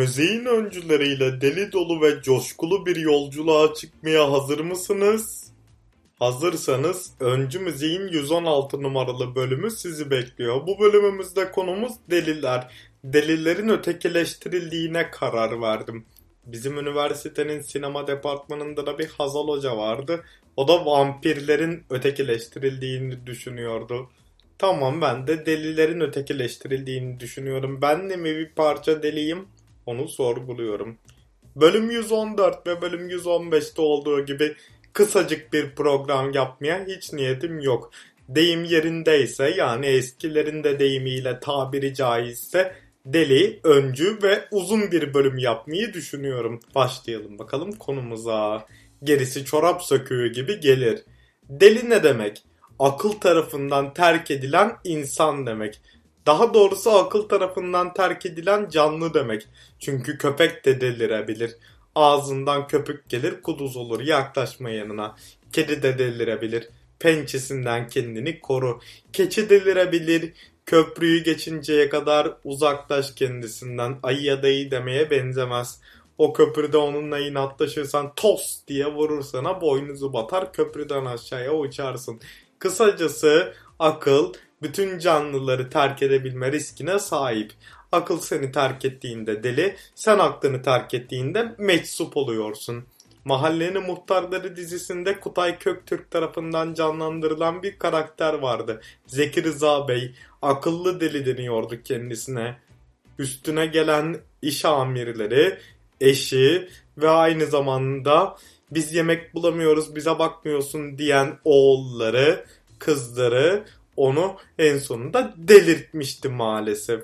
Müziğin öncüleriyle deli dolu ve coşkulu bir yolculuğa çıkmaya hazır mısınız? Hazırsanız öncü müziğin 116 numaralı bölümü sizi bekliyor. Bu bölümümüzde konumuz deliler. Delilerin ötekileştirildiğine karar verdim. Bizim üniversitenin sinema departmanında da bir Hazal Hoca vardı. O da vampirlerin ötekileştirildiğini düşünüyordu. Tamam ben de delilerin ötekileştirildiğini düşünüyorum. Ben de mi bir parça deliyim? Onu sorguluyorum. Bölüm 114 ve bölüm 115'te olduğu gibi kısacık bir program yapmaya hiç niyetim yok. Deyim yerindeyse yani eskilerin de deyimiyle tabiri caizse deli, öncü ve uzun bir bölüm yapmayı düşünüyorum. Başlayalım bakalım konumuza. Gerisi çorap söküğü gibi gelir. Deli ne demek? Akıl tarafından terk edilen insan demek. Daha doğrusu akıl tarafından terk edilen canlı demek. Çünkü köpek de delirebilir. Ağzından köpük gelir kuduz olur yaklaşma yanına. Kedi de delirebilir. Pençesinden kendini koru. Keçi delirebilir. Köprüyü geçinceye kadar uzaklaş kendisinden. Ayı ya da iyi demeye benzemez. O köprüde onunla inatlaşırsan tos diye vurur sana boynuzu batar köprüden aşağıya uçarsın. Kısacası akıl bütün canlıları terk edebilme riskine sahip. Akıl seni terk ettiğinde deli, sen aklını terk ettiğinde meczup oluyorsun. Mahallenin Muhtarları dizisinde Kutay Köktürk tarafından canlandırılan bir karakter vardı. Zeki Rıza Bey, akıllı deli deniyordu kendisine. Üstüne gelen iş amirleri, eşi ve aynı zamanda biz yemek bulamıyoruz bize bakmıyorsun diyen oğulları, kızları onu en sonunda delirtmişti maalesef.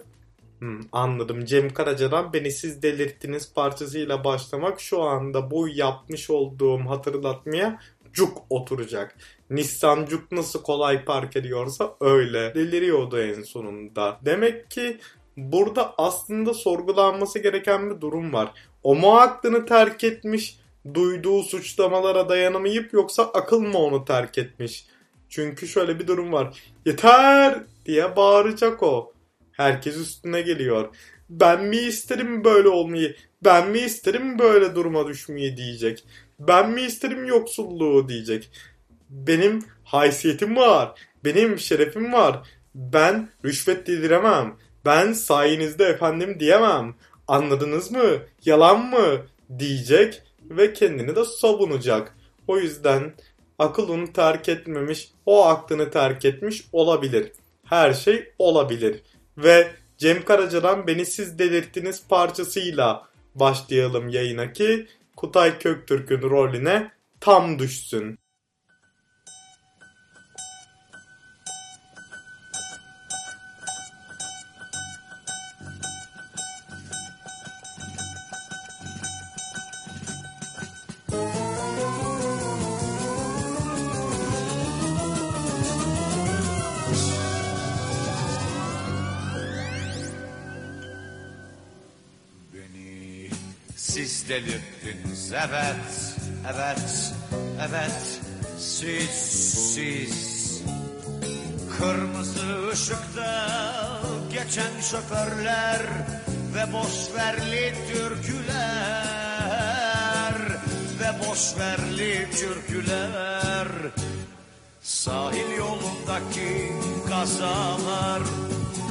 Hmm, anladım. Cem Karaca'dan beni siz delirttiniz parçasıyla başlamak şu anda bu yapmış olduğum hatırlatmaya cuk oturacak. Nissan cuk nasıl kolay park ediyorsa öyle. Deliriyordu en sonunda. Demek ki burada aslında sorgulanması gereken bir durum var. O mu aklını terk etmiş, duyduğu suçlamalara dayanamayıp yoksa akıl mı onu terk etmiş? Çünkü şöyle bir durum var. Yeter diye bağıracak o. Herkes üstüne geliyor. Ben mi isterim böyle olmayı? Ben mi isterim böyle duruma düşmeyi diyecek. Ben mi isterim yoksulluğu diyecek. Benim haysiyetim var. Benim şerefim var. Ben rüşvet dildiremem. Ben sayenizde efendim diyemem. Anladınız mı? Yalan mı? diyecek ve kendini de savunacak. O yüzden akıl onu terk etmemiş, o aklını terk etmiş olabilir. Her şey olabilir. Ve Cem Karaca'dan Beni Siz Delirttiniz parçasıyla başlayalım yayına ki Kutay Köktürk'ün rolüne tam düşsün. Siz delirttiniz evet, evet, evet Siz, siz. Kırmızı ışıkta geçen şoförler Ve boşverli türküler Ve boşverli türküler. Sahil yolundaki kazalar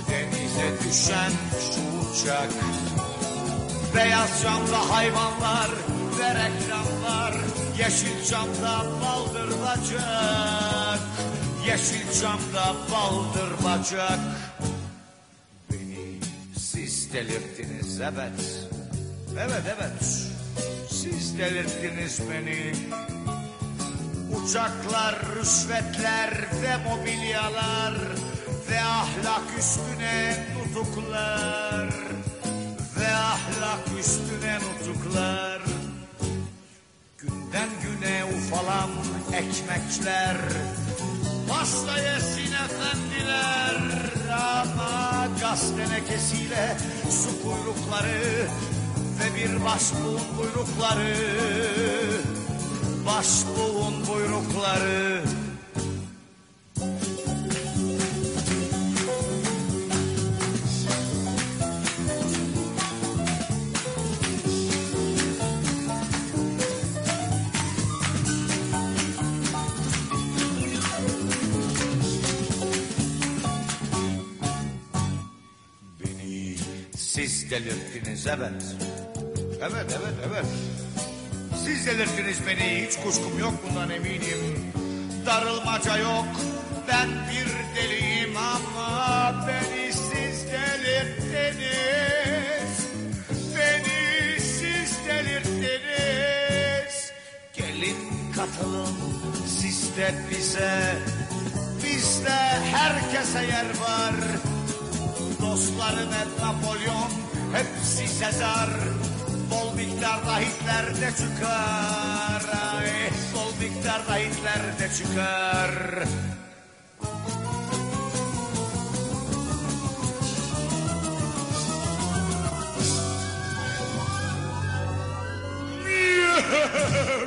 Denize düşen şu uçak Beyaz camda hayvanlar ve reklamlar Yeşil camda baldır bacak Yeşil camda baldır bacak Beni siz delirttiniz evet. Evet evet. Siz delirttiniz beni. Uçaklar, rüşvetler ve mobilyalar Ve ahlak üstüne nutuklar ve ahlak üstüne nutuklar. Günden güne ufalan ekmekler Pasta yesin efendiler. Ama gaz tenekesiyle su kuyrukları Ve bir başbuğun buyrukları Başbuğun buyrukları Siz delirttiniz evet. Evet evet evet. Siz delirttiniz beni hiç kuşkum yok bundan eminim. Darılmaca yok ben bir deliyim ama beni siz delirttiniz. Beni siz delirttiniz. Gelin katılın siz de bize. Bizde herkese yer var. Dostların hep Napolyon, hepsi Sezar. Bol miktarda Hitler de çıkar. Ay, bol miktarda Hitler de çıkar.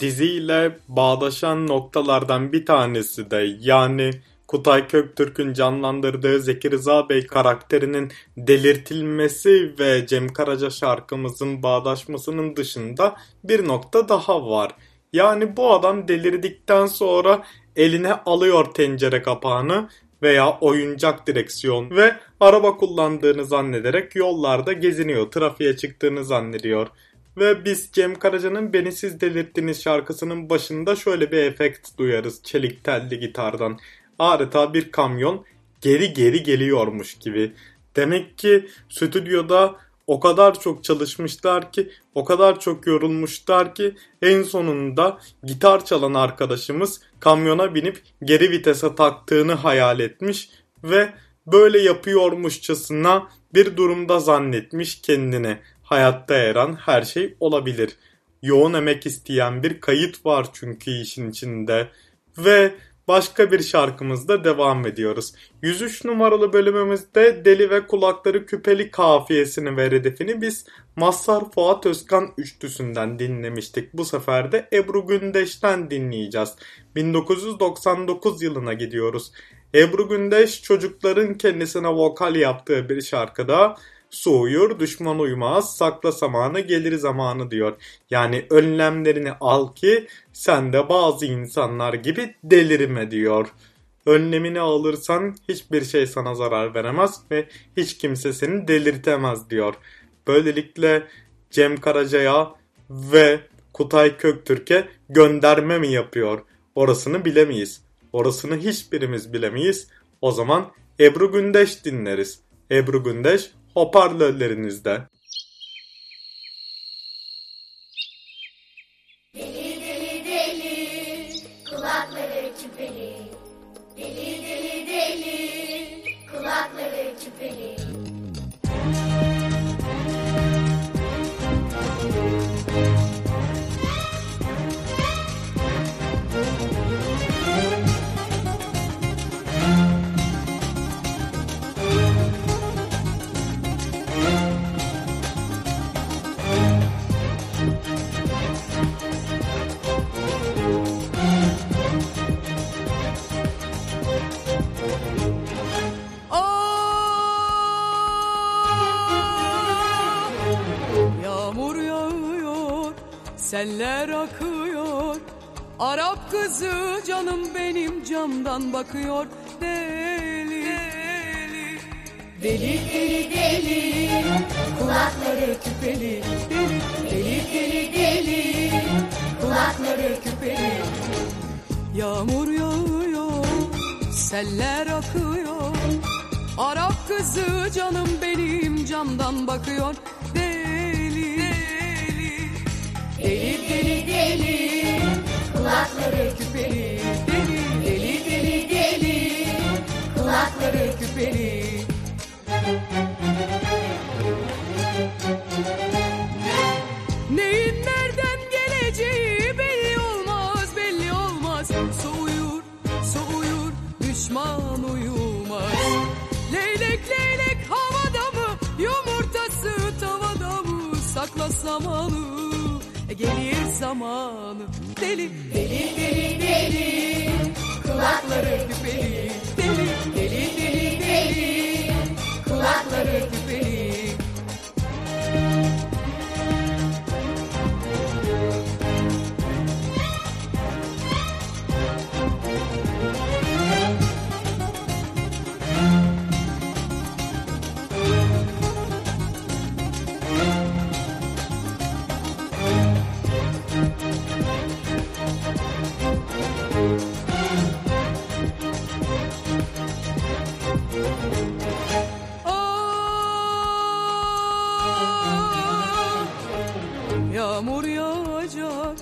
diziyle bağdaşan noktalardan bir tanesi de yani Kutay Köktürk'ün canlandırdığı Zeki Rıza Bey karakterinin delirtilmesi ve Cem Karaca şarkımızın bağdaşmasının dışında bir nokta daha var. Yani bu adam delirdikten sonra eline alıyor tencere kapağını veya oyuncak direksiyon ve araba kullandığını zannederek yollarda geziniyor, trafiğe çıktığını zannediyor. Ve biz Cem Karaca'nın Beni Siz Delirttiniz şarkısının başında şöyle bir efekt duyarız çelik telli gitardan. Adeta bir kamyon geri geri geliyormuş gibi. Demek ki stüdyoda o kadar çok çalışmışlar ki, o kadar çok yorulmuşlar ki en sonunda gitar çalan arkadaşımız kamyona binip geri vitese taktığını hayal etmiş ve böyle yapıyormuşçasına bir durumda zannetmiş kendini hayatta eran her şey olabilir. Yoğun emek isteyen bir kayıt var çünkü işin içinde. Ve başka bir şarkımızda devam ediyoruz. 103 numaralı bölümümüzde Deli ve Kulakları Küpeli kafiyesini ve redefini biz Mazhar Fuat Özkan üçlüsünden dinlemiştik. Bu sefer de Ebru Gündeş'ten dinleyeceğiz. 1999 yılına gidiyoruz. Ebru Gündeş çocukların kendisine vokal yaptığı bir şarkıda Su uyur, düşman uyumaz, sakla zamanı gelir zamanı diyor. Yani önlemlerini al ki sen de bazı insanlar gibi delirme diyor. Önlemini alırsan hiçbir şey sana zarar veremez ve hiç kimse seni delirtemez diyor. Böylelikle Cem Karaca'ya ve Kutay Köktürk'e gönderme mi yapıyor? Orasını bilemeyiz. Orasını hiçbirimiz bilemeyiz. O zaman Ebru Gündeş dinleriz. Ebru Gündeş hoparlörlerinizde. Canım benim camdan bakıyor. Deli, deli, deli, deli, deli. Kulakları küpeli, deli, deli, deli, deli. Kulakları küpeli. Yağmur yağıyor, seller akıyor. Arap kızı canım benim camdan bakıyor. Deli, deli, deli, deli, deli. Kulakları küpeli, Kulakları küpeli. Neyin nereden geleceği belli olmaz, belli olmaz. Soğuyur, soğuyur, düşman uyumaz. Leylek leylek havada mı, yumurtası tavada mı? Sakla zamanı, e, gelir zamanı. Deli, deli, deli, deli. Kulakları küpeli, deli, deli, deli. Küpeli.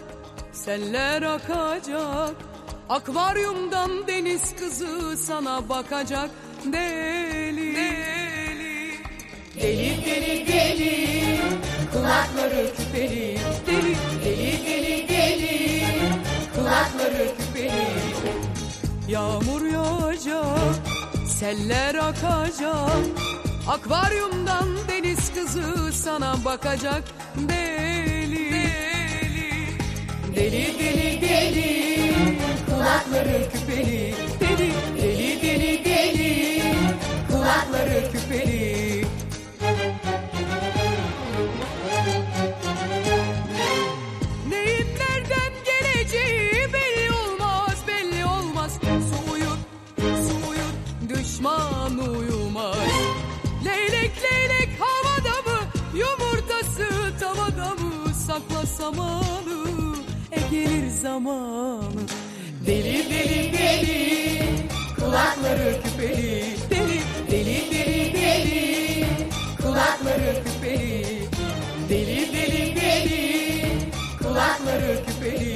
seller akacak. Akvaryumdan deniz kızı sana bakacak. Deli Deli. Deli deli deli. Kulakları küpeli. Deli deli deli deli. Kulakları küpeli. Yağmur yağacak Seller akacak. Akvaryumdan deniz kızı sana bakacak. Deli Deli deli deli. Kulakları küpeli Deli. Deli deli deli. Kulakları küpeli. Neyin nereden geleceği belli olmaz belli olmaz. Su uyur su uyur düşman uyumaz. Leylek leylek havada mı yumurtası tavada mı? Sakla samanı gelir zamanı. Deli deli deli kulakları küpeli. Deli deli deli deli kulakları küpeli. Deli deli deli kulakları küpeli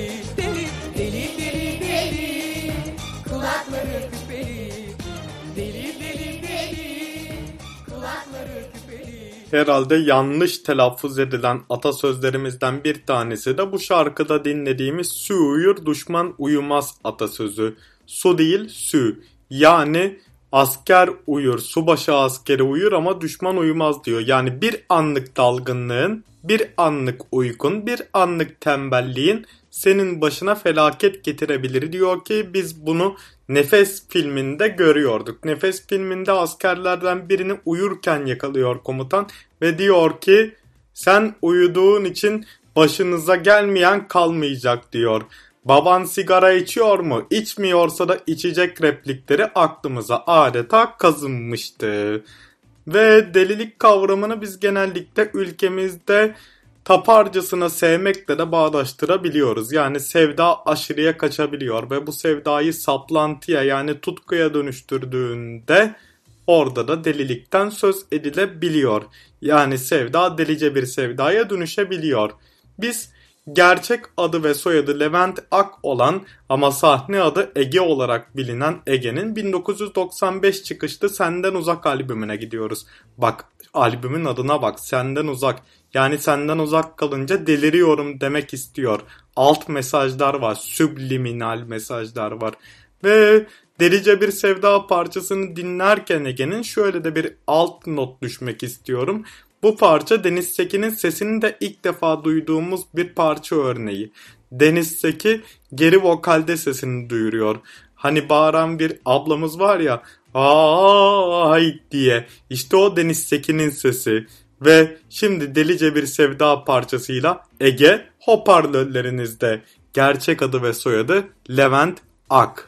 Herhalde yanlış telaffuz edilen atasözlerimizden bir tanesi de bu şarkıda dinlediğimiz su uyur düşman uyumaz atasözü. Su değil sü. Yani asker uyur, subaşı askeri uyur ama düşman uyumaz diyor. Yani bir anlık dalgınlığın, bir anlık uykun, bir anlık tembelliğin senin başına felaket getirebilir diyor ki biz bunu Nefes filminde görüyorduk. Nefes filminde askerlerden birini uyurken yakalıyor komutan ve diyor ki sen uyuduğun için başınıza gelmeyen kalmayacak diyor. Baban sigara içiyor mu? İçmiyorsa da içecek replikleri aklımıza adeta kazınmıştı. Ve delilik kavramını biz genellikle ülkemizde taparcasına sevmekle de bağdaştırabiliyoruz. Yani sevda aşırıya kaçabiliyor ve bu sevdayı saplantıya yani tutkuya dönüştürdüğünde orada da delilikten söz edilebiliyor. Yani sevda delice bir sevdaya dönüşebiliyor. Biz gerçek adı ve soyadı Levent Ak olan ama sahne adı Ege olarak bilinen Ege'nin 1995 çıkışlı Senden Uzak albümüne gidiyoruz. Bak albümün adına bak Senden Uzak. Yani senden uzak kalınca deliriyorum demek istiyor. Alt mesajlar var, subliminal mesajlar var. Ve delice bir sevda parçasını dinlerken Ege'nin şöyle de bir alt not düşmek istiyorum. Bu parça Deniz Seki'nin sesini de ilk defa duyduğumuz bir parça örneği. Deniz Seki geri vokalde sesini duyuruyor. Hani bağıran bir ablamız var ya ay diye. İşte o Deniz Seki'nin sesi. Ve şimdi delice bir sevda parçasıyla Ege hoparlörlerinizde. Gerçek adı ve soyadı Levent Ak.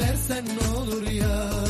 Alıversen ne olur yar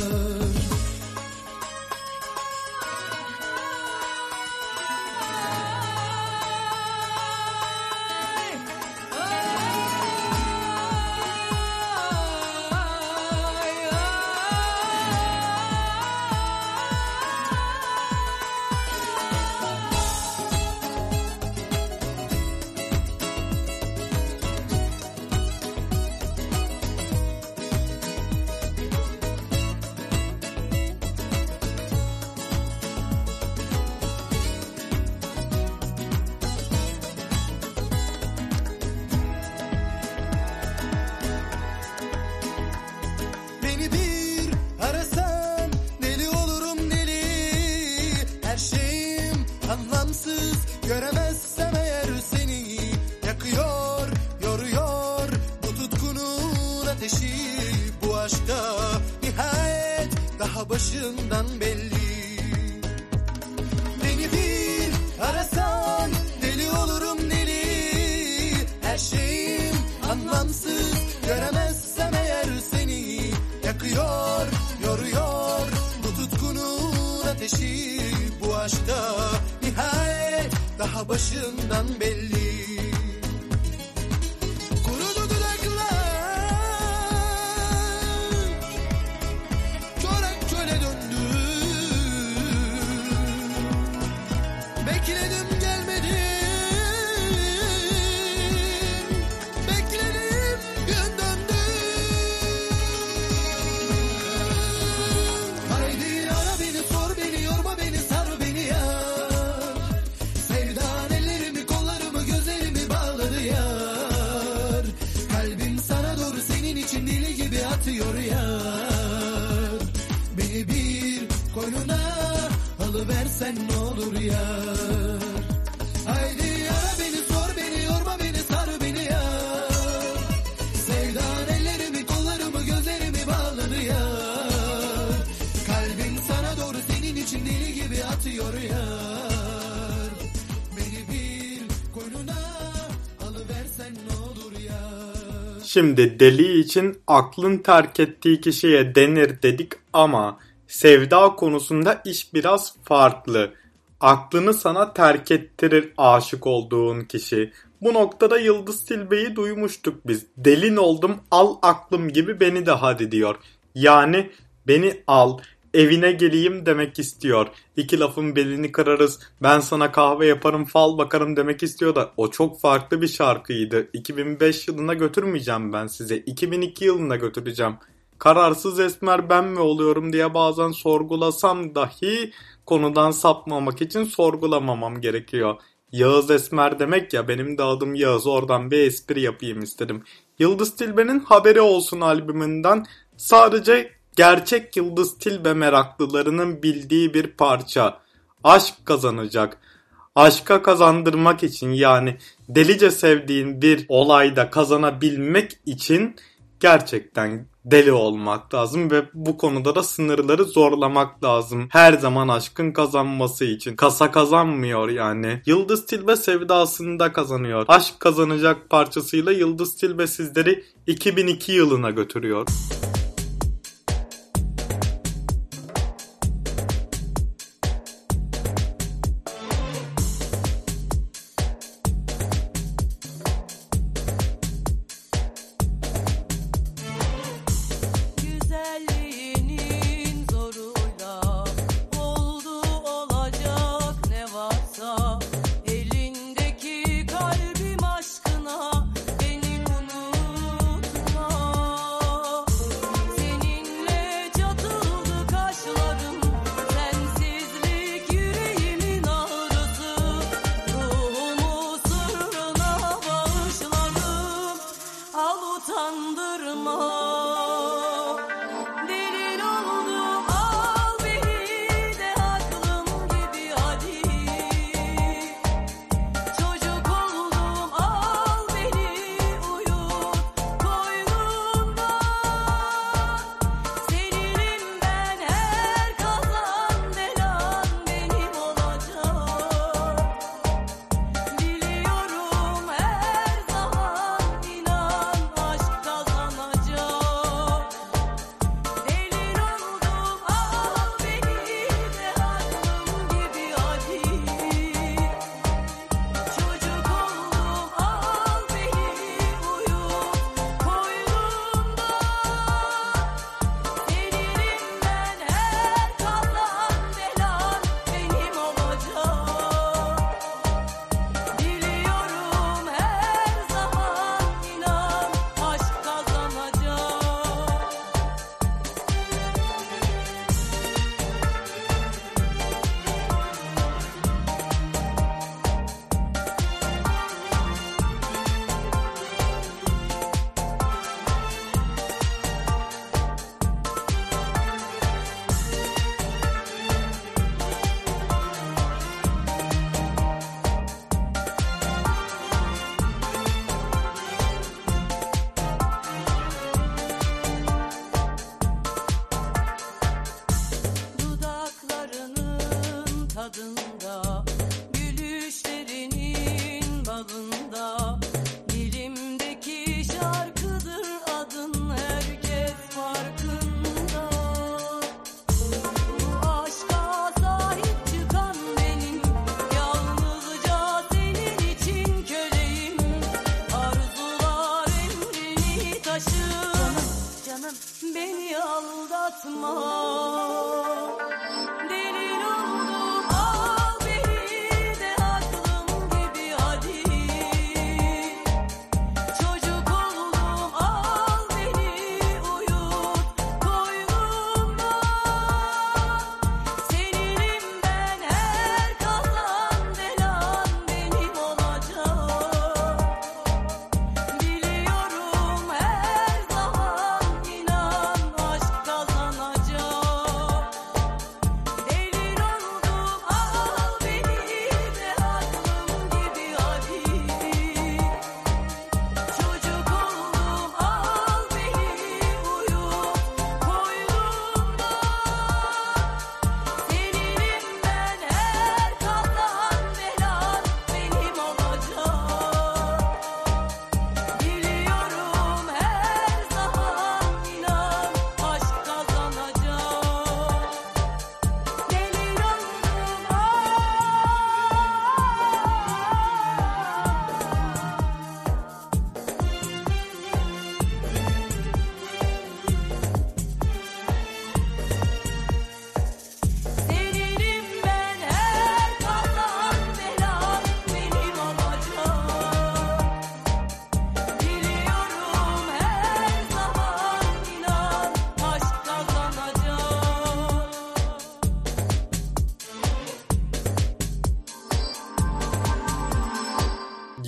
Şimdi deli için aklın terk ettiği kişiye denir dedik ama sevda konusunda iş biraz farklı. Aklını sana terk ettirir aşık olduğun kişi. Bu noktada Yıldız Tilbe'yi duymuştuk biz. Delin oldum al aklım gibi beni de hadi diyor. Yani beni al evine geleyim demek istiyor. İki lafın belini kırarız. Ben sana kahve yaparım fal bakarım demek istiyor da o çok farklı bir şarkıydı. 2005 yılına götürmeyeceğim ben size. 2002 yılına götüreceğim. Kararsız esmer ben mi oluyorum diye bazen sorgulasam dahi konudan sapmamak için sorgulamamam gerekiyor. Yağız Esmer demek ya benim de adım Yağız oradan bir espri yapayım istedim. Yıldız Tilbe'nin Haberi Olsun albümünden sadece gerçek Yıldız Tilbe meraklılarının bildiği bir parça. Aşk kazanacak. Aşka kazandırmak için yani delice sevdiğin bir olayda kazanabilmek için gerçekten deli olmak lazım ve bu konuda da sınırları zorlamak lazım. Her zaman aşkın kazanması için. Kasa kazanmıyor yani. Yıldız Tilbe sevdasında kazanıyor. Aşk kazanacak parçasıyla Yıldız Tilbe sizleri 2002 yılına götürüyor.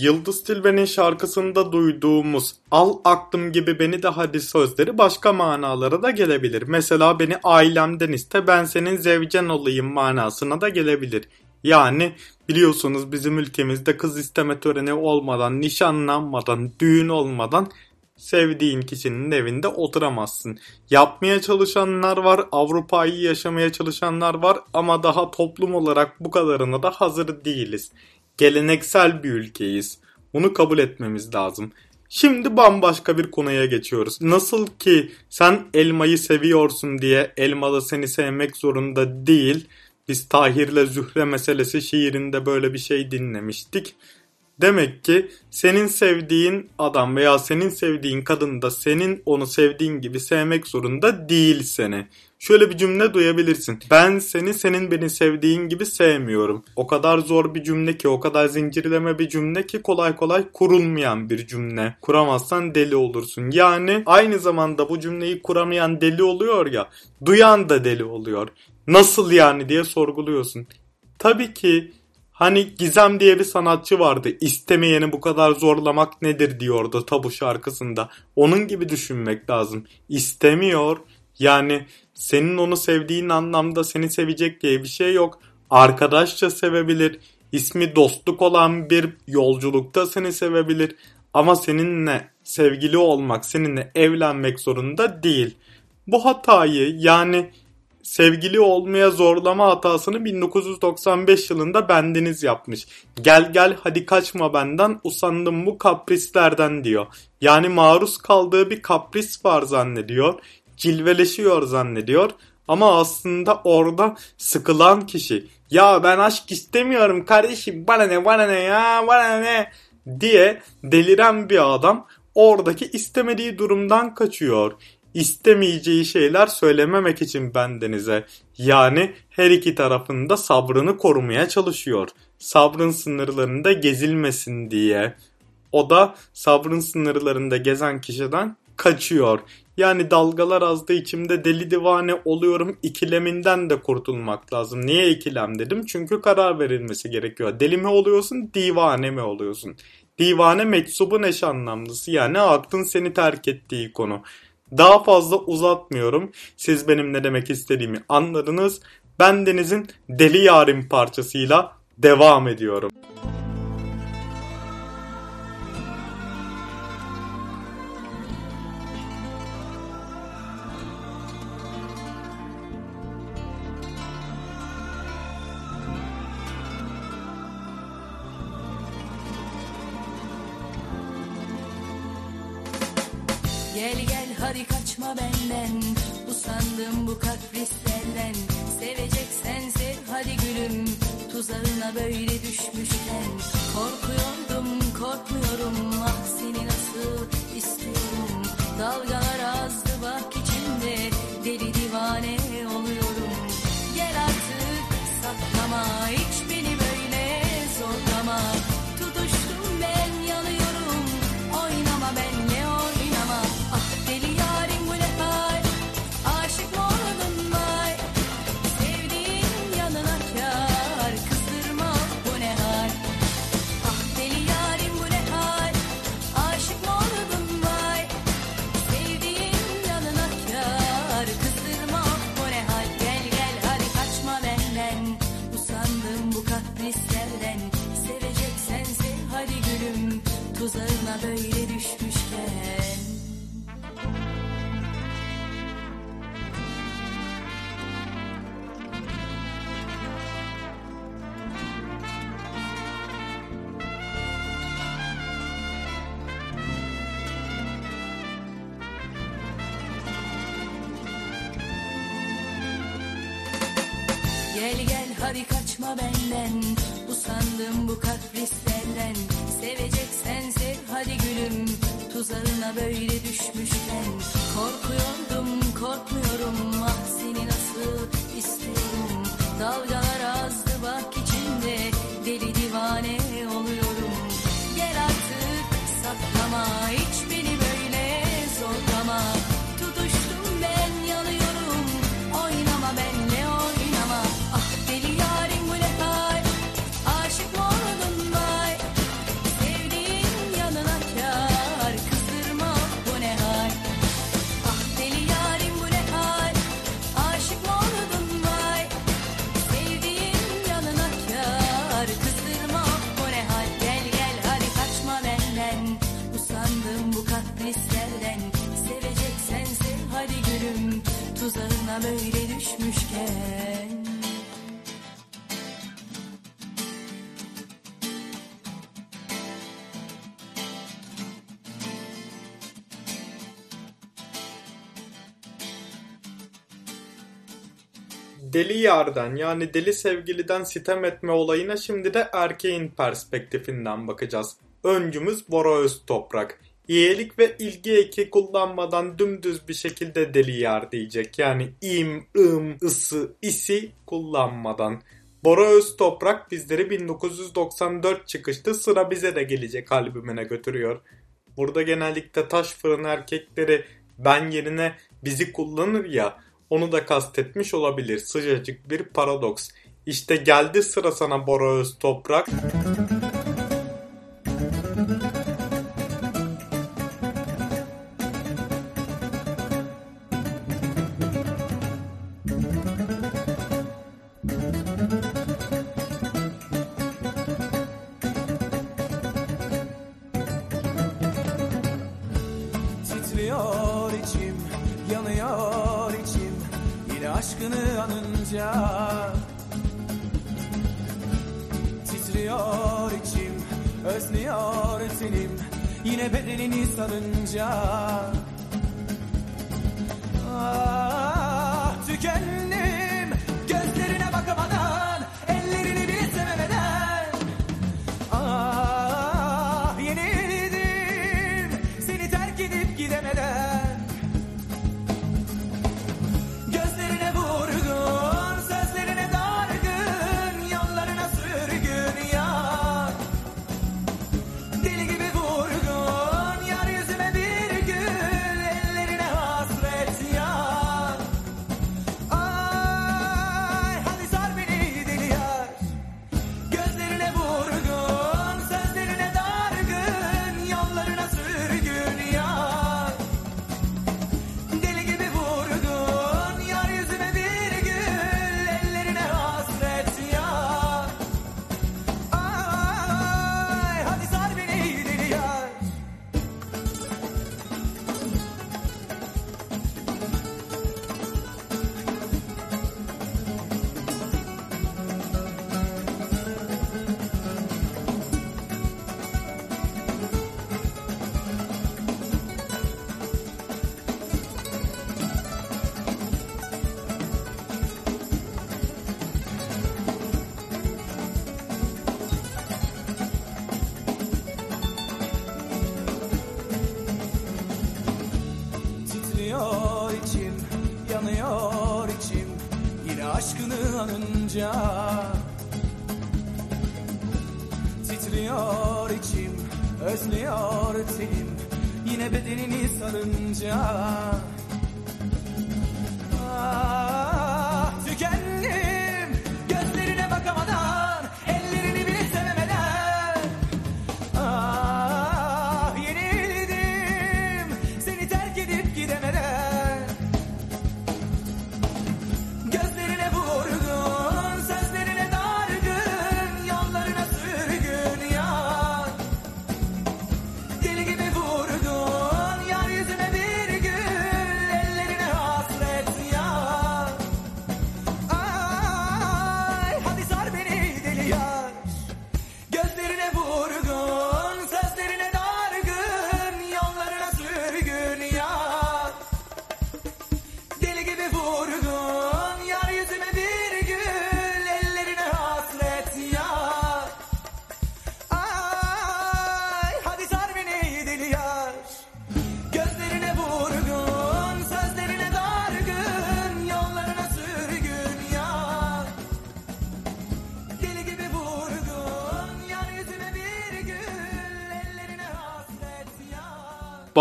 Yıldız Tilbe'nin şarkısında duyduğumuz al aklım gibi beni de hadi sözleri başka manalara da gelebilir. Mesela beni ailemden iste ben senin zevcen olayım manasına da gelebilir. Yani biliyorsunuz bizim ülkemizde kız isteme töreni olmadan, nişanlanmadan, düğün olmadan sevdiğin kişinin evinde oturamazsın. Yapmaya çalışanlar var, Avrupa'yı yaşamaya çalışanlar var ama daha toplum olarak bu kadarına da hazır değiliz. Geleneksel bir ülkeyiz. Bunu kabul etmemiz lazım. Şimdi bambaşka bir konuya geçiyoruz. Nasıl ki sen elmayı seviyorsun diye elma da seni sevmek zorunda değil. Biz Tahir'le Zühre meselesi şiirinde böyle bir şey dinlemiştik. Demek ki senin sevdiğin adam veya senin sevdiğin kadın da senin onu sevdiğin gibi sevmek zorunda değil seni. Şöyle bir cümle duyabilirsin. Ben seni senin beni sevdiğin gibi sevmiyorum. O kadar zor bir cümle ki, o kadar zincirleme bir cümle ki kolay kolay kurulmayan bir cümle. Kuramazsan deli olursun. Yani aynı zamanda bu cümleyi kuramayan deli oluyor ya, duyan da deli oluyor. Nasıl yani diye sorguluyorsun. Tabii ki Hani Gizem diye bir sanatçı vardı. İstemeyeni bu kadar zorlamak nedir diyordu tabu şarkısında. Onun gibi düşünmek lazım. İstemiyor. Yani senin onu sevdiğin anlamda seni sevecek diye bir şey yok. Arkadaşça sevebilir. İsmi dostluk olan bir yolculukta seni sevebilir. Ama seninle sevgili olmak, seninle evlenmek zorunda değil. Bu hatayı yani sevgili olmaya zorlama hatasını 1995 yılında bendeniz yapmış. Gel gel hadi kaçma benden usandım bu kaprislerden diyor. Yani maruz kaldığı bir kapris var zannediyor. Cilveleşiyor zannediyor. Ama aslında orada sıkılan kişi ya ben aşk istemiyorum kardeşim bana ne bana ne ya bana ne diye deliren bir adam oradaki istemediği durumdan kaçıyor istemeyeceği şeyler söylememek için bendenize. Yani her iki tarafında sabrını korumaya çalışıyor. Sabrın sınırlarında gezilmesin diye. O da sabrın sınırlarında gezen kişiden kaçıyor. Yani dalgalar azdı içimde deli divane oluyorum ikileminden de kurtulmak lazım. Niye ikilem dedim? Çünkü karar verilmesi gerekiyor. Deli mi oluyorsun, divane mi oluyorsun? Divane meczubun eş anlamlısı yani aklın seni terk ettiği konu. Daha fazla uzatmıyorum. Siz benim ne demek istediğimi anladınız. Ben Deniz'in Deli Yarim parçasıyla devam ediyorum. Benden Usandım bu kaprislerden Seveceksen sev hadi gülüm Tuzağına böyle düşmüşken. Korkuyordum korkmuyorum Ah seni nasıl istiyorum? Dalgalar tuzağına böyle düşmüşken. Gel gel hadi kaçma benden. Usandım bu kaprislerden Tuzağına böyle düşmüşken Korkuyordum korkmuyorum. Ah seni nasıl istiyorum Dalgalar azdı Deli yardan yani deli sevgiliden sitem etme olayına şimdi de erkeğin perspektifinden bakacağız. Öncümüz Bora Öztoprak. İyilik ve ilgi eki kullanmadan dümdüz bir şekilde deli yar diyecek. Yani im, ım, ısı, isi kullanmadan. Bora Öztoprak bizleri 1994 çıkışlı sıra bize de gelecek albümüne götürüyor. Burada genellikle taş fırın erkekleri ben yerine bizi kullanır ya onu da kastetmiş olabilir. Sıcacık bir paradoks. İşte geldi sıra sana Bora Öztoprak. Titriyor yapınca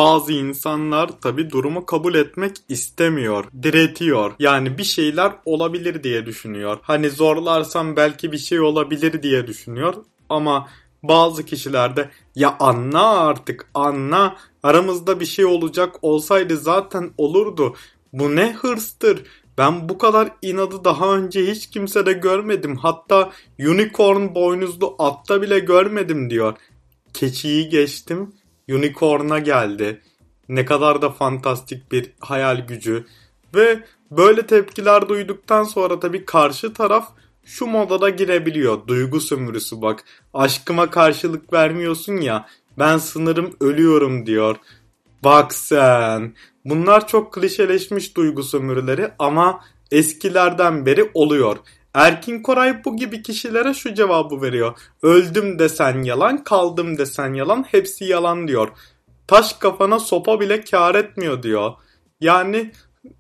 Bazı insanlar tabi durumu kabul etmek istemiyor, diretiyor. Yani bir şeyler olabilir diye düşünüyor. Hani zorlarsam belki bir şey olabilir diye düşünüyor. Ama bazı kişilerde ya anla artık anla aramızda bir şey olacak olsaydı zaten olurdu. Bu ne hırstır. Ben bu kadar inadı daha önce hiç kimsede görmedim. Hatta unicorn boynuzlu atta bile görmedim diyor. Keçiyi geçtim. Unicorn'a geldi. Ne kadar da fantastik bir hayal gücü. Ve böyle tepkiler duyduktan sonra tabii karşı taraf şu modada girebiliyor. Duygu sömürüsü bak. Aşkıma karşılık vermiyorsun ya. Ben sınırım ölüyorum diyor. Bak sen. Bunlar çok klişeleşmiş duygu sömürüleri ama eskilerden beri oluyor. Erkin Koray bu gibi kişilere şu cevabı veriyor. Öldüm desen yalan, kaldım desen yalan, hepsi yalan diyor. Taş kafana sopa bile kar etmiyor diyor. Yani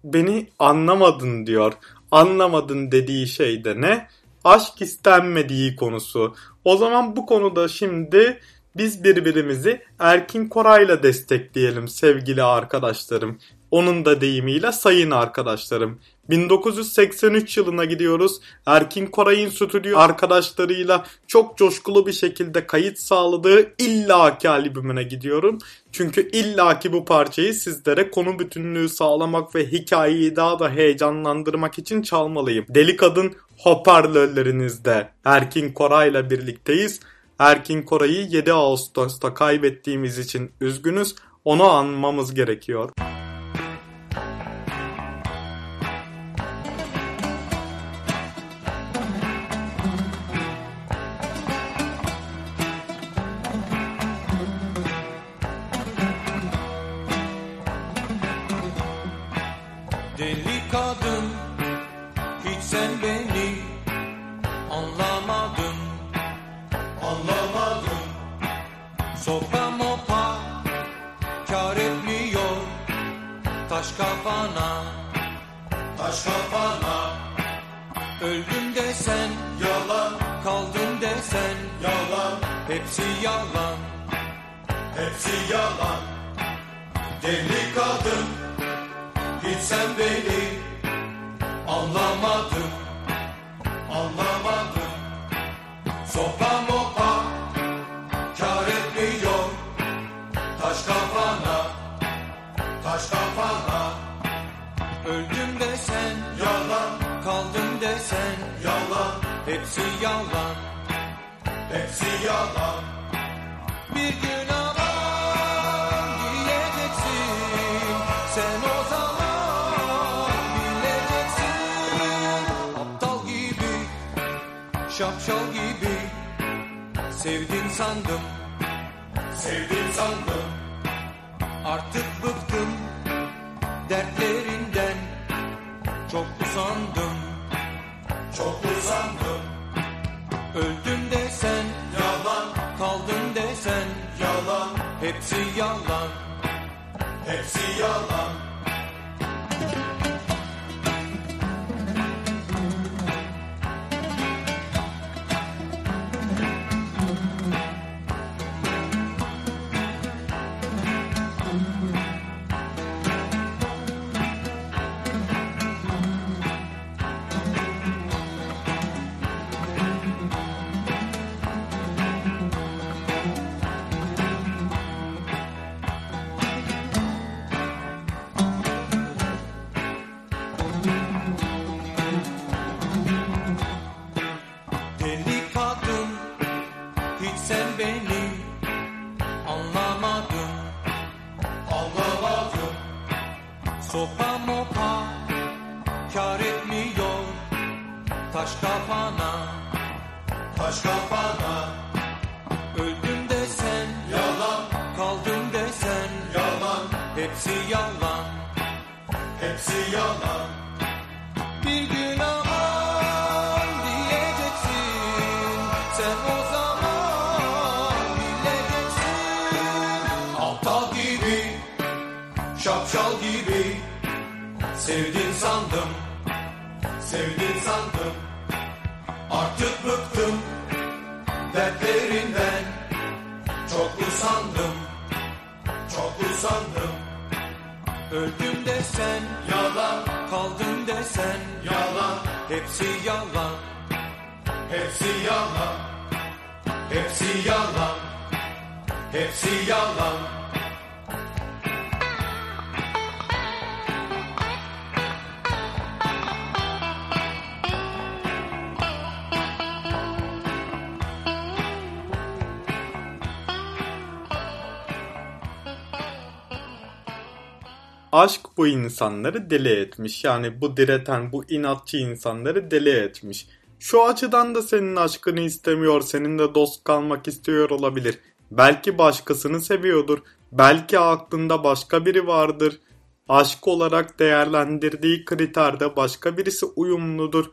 beni anlamadın diyor. Anlamadın dediği şey de ne? Aşk istenmediği konusu. O zaman bu konuda şimdi biz birbirimizi Erkin Koray'la destekleyelim sevgili arkadaşlarım. Onun da deyimiyle sayın arkadaşlarım. 1983 yılına gidiyoruz. Erkin Koray'ın stüdyo arkadaşlarıyla çok coşkulu bir şekilde kayıt sağladığı illaki albümüne gidiyorum. Çünkü illaki bu parçayı sizlere konu bütünlüğü sağlamak ve hikayeyi daha da heyecanlandırmak için çalmalıyım. Deli Kadın hoparlörlerinizde Erkin Koray'la birlikteyiz. Erkin Koray'ı 7 Ağustos'ta kaybettiğimiz için üzgünüz. Onu anmamız gerekiyor. Kafana. Taş kafana. Öldüm desen yalan. Kaldım desen yalan. Hepsi yalan. Hepsi yalan. Deli kadın hiç sen beni anlamadın, anlamadın. Sopa Hepsi yalan, hepsi yalan. Bir gün aman diyeceksin sen o zaman bileceksin. Aptal gibi şapşal gibi sevdin sandım. Sevdin sandım. Artık bıktım dertlerinden. Çok usandım. Çok usandım öldüm desen yalan kaldım desen yalan. Hepsi yalan. Hepsi yalan bu insanları deli etmiş. Yani bu direten, bu inatçı insanları deli etmiş. Şu açıdan da senin aşkını istemiyor, seninle dost kalmak istiyor olabilir. Belki başkasını seviyordur. Belki aklında başka biri vardır. Aşk olarak değerlendirdiği kriterde başka birisi uyumludur.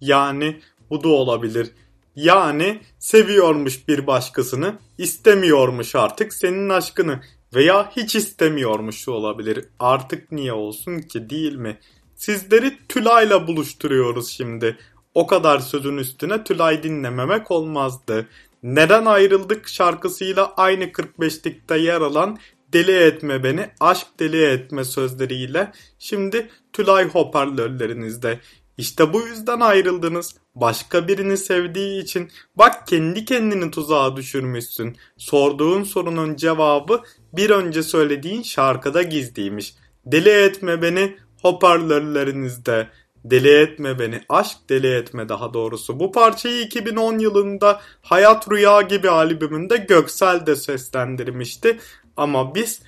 Yani bu da olabilir. Yani seviyormuş bir başkasını, istemiyormuş artık senin aşkını veya hiç istemiyormuş olabilir. Artık niye olsun ki değil mi? Sizleri Tülay'la buluşturuyoruz şimdi. O kadar sözün üstüne Tülay dinlememek olmazdı. Neden ayrıldık şarkısıyla aynı 45'likte yer alan Deli etme beni, aşk deli etme sözleriyle şimdi Tülay hoparlörlerinizde. İşte bu yüzden ayrıldınız. Başka birini sevdiği için bak kendi kendini tuzağa düşürmüşsün. Sorduğun sorunun cevabı bir önce söylediğin şarkıda gizliymiş. Deli etme beni hoparlörlerinizde. Deli etme beni, aşk deli etme daha doğrusu. Bu parçayı 2010 yılında Hayat Rüya gibi albümünde Göksel de seslendirmişti. Ama biz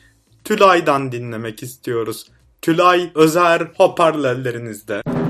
Tülay'dan dinlemek istiyoruz. Tülay Özer hoparlörlerinizde.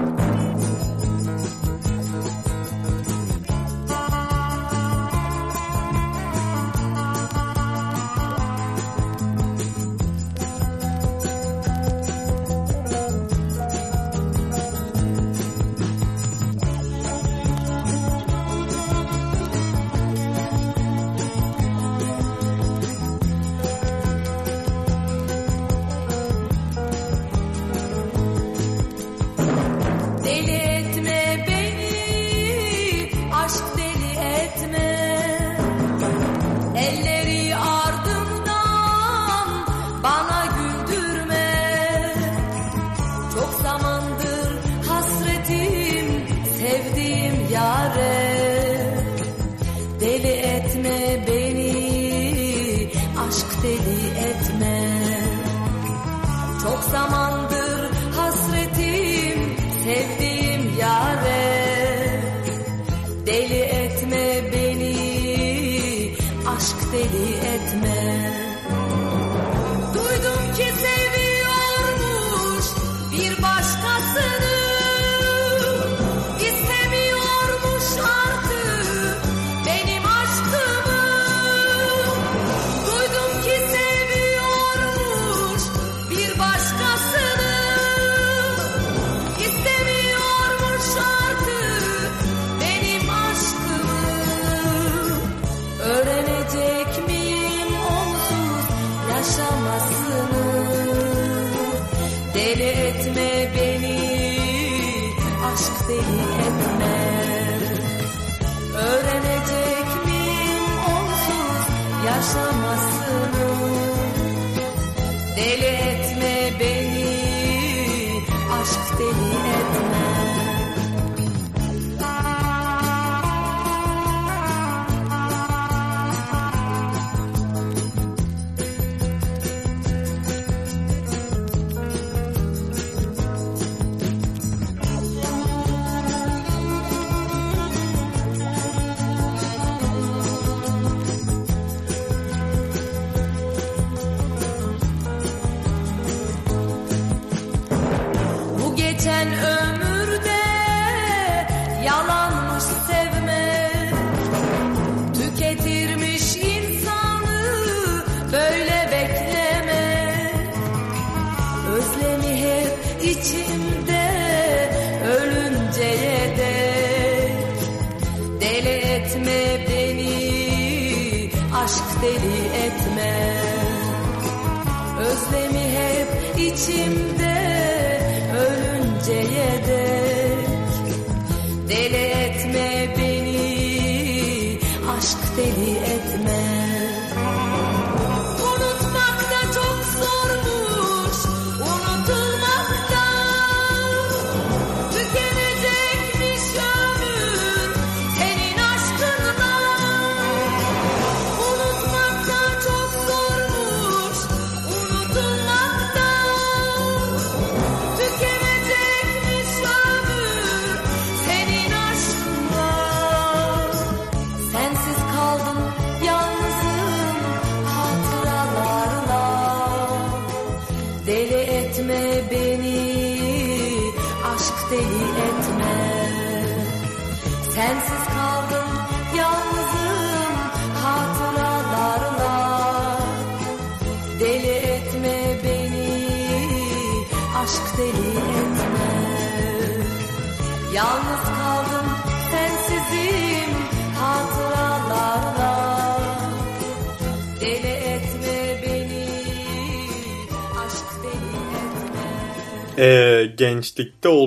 Deli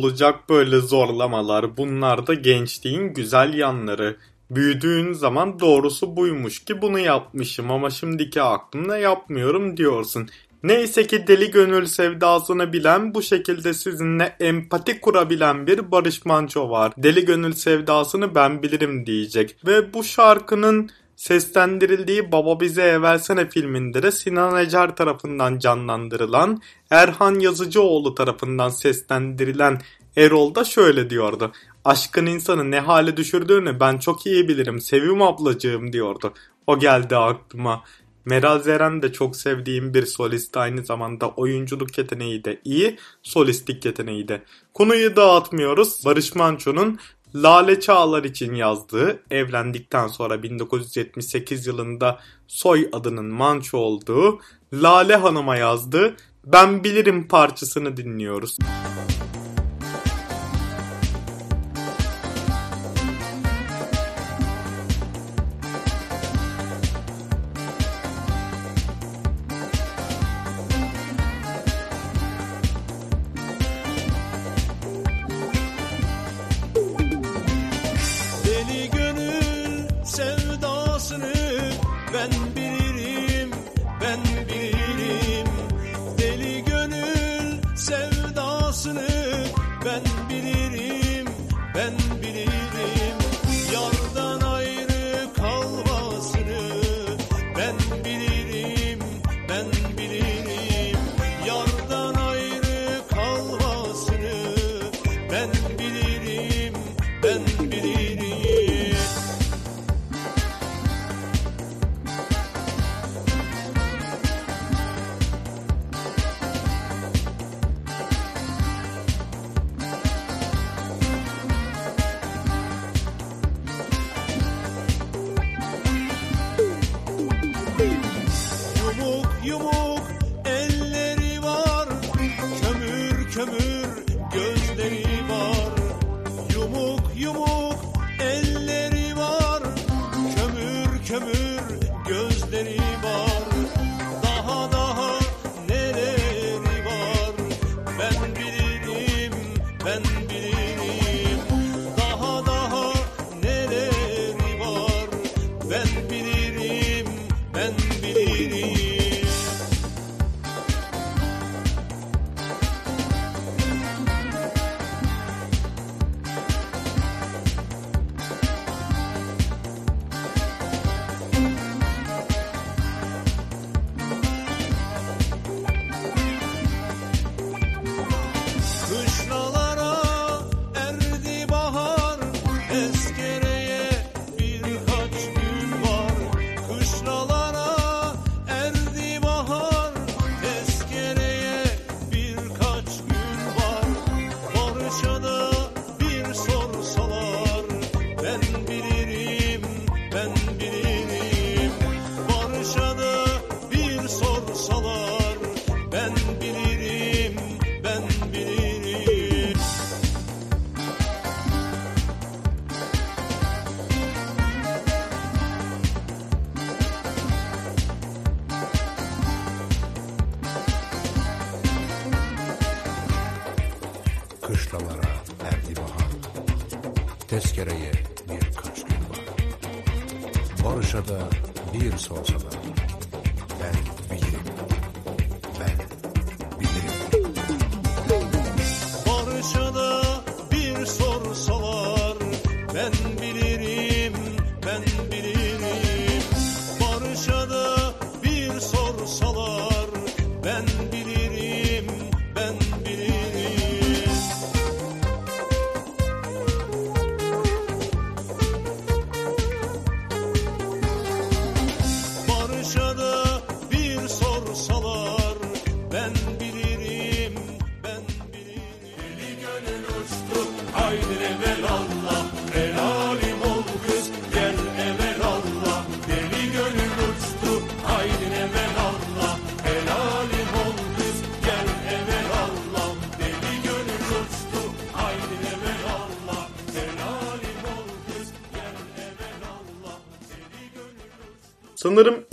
olacak böyle zorlamalar. Bunlar da gençliğin güzel yanları. Büyüdüğün zaman doğrusu buymuş ki bunu yapmışım ama şimdiki aklımla yapmıyorum diyorsun. Neyse ki deli gönül sevdasını bilen bu şekilde sizinle empati kurabilen bir Barış Manço var. Deli gönül sevdasını ben bilirim diyecek. Ve bu şarkının seslendirildiği Baba Bize Evelsene filminde de Sinan Ecer tarafından canlandırılan Erhan Yazıcıoğlu tarafından seslendirilen Erol da şöyle diyordu. Aşkın insanı ne hale düşürdüğünü ben çok iyi bilirim Sevim ablacığım diyordu. O geldi aklıma. Meral Zeren de çok sevdiğim bir solist aynı zamanda oyunculuk yeteneği de iyi, solistlik yeteneği de. Konuyu dağıtmıyoruz. Barış Manço'nun Lale Çağlar için yazdığı, evlendikten sonra 1978 yılında soy adının Manço olduğu Lale Hanım'a yazdığı Ben Bilirim parçasını dinliyoruz. Deli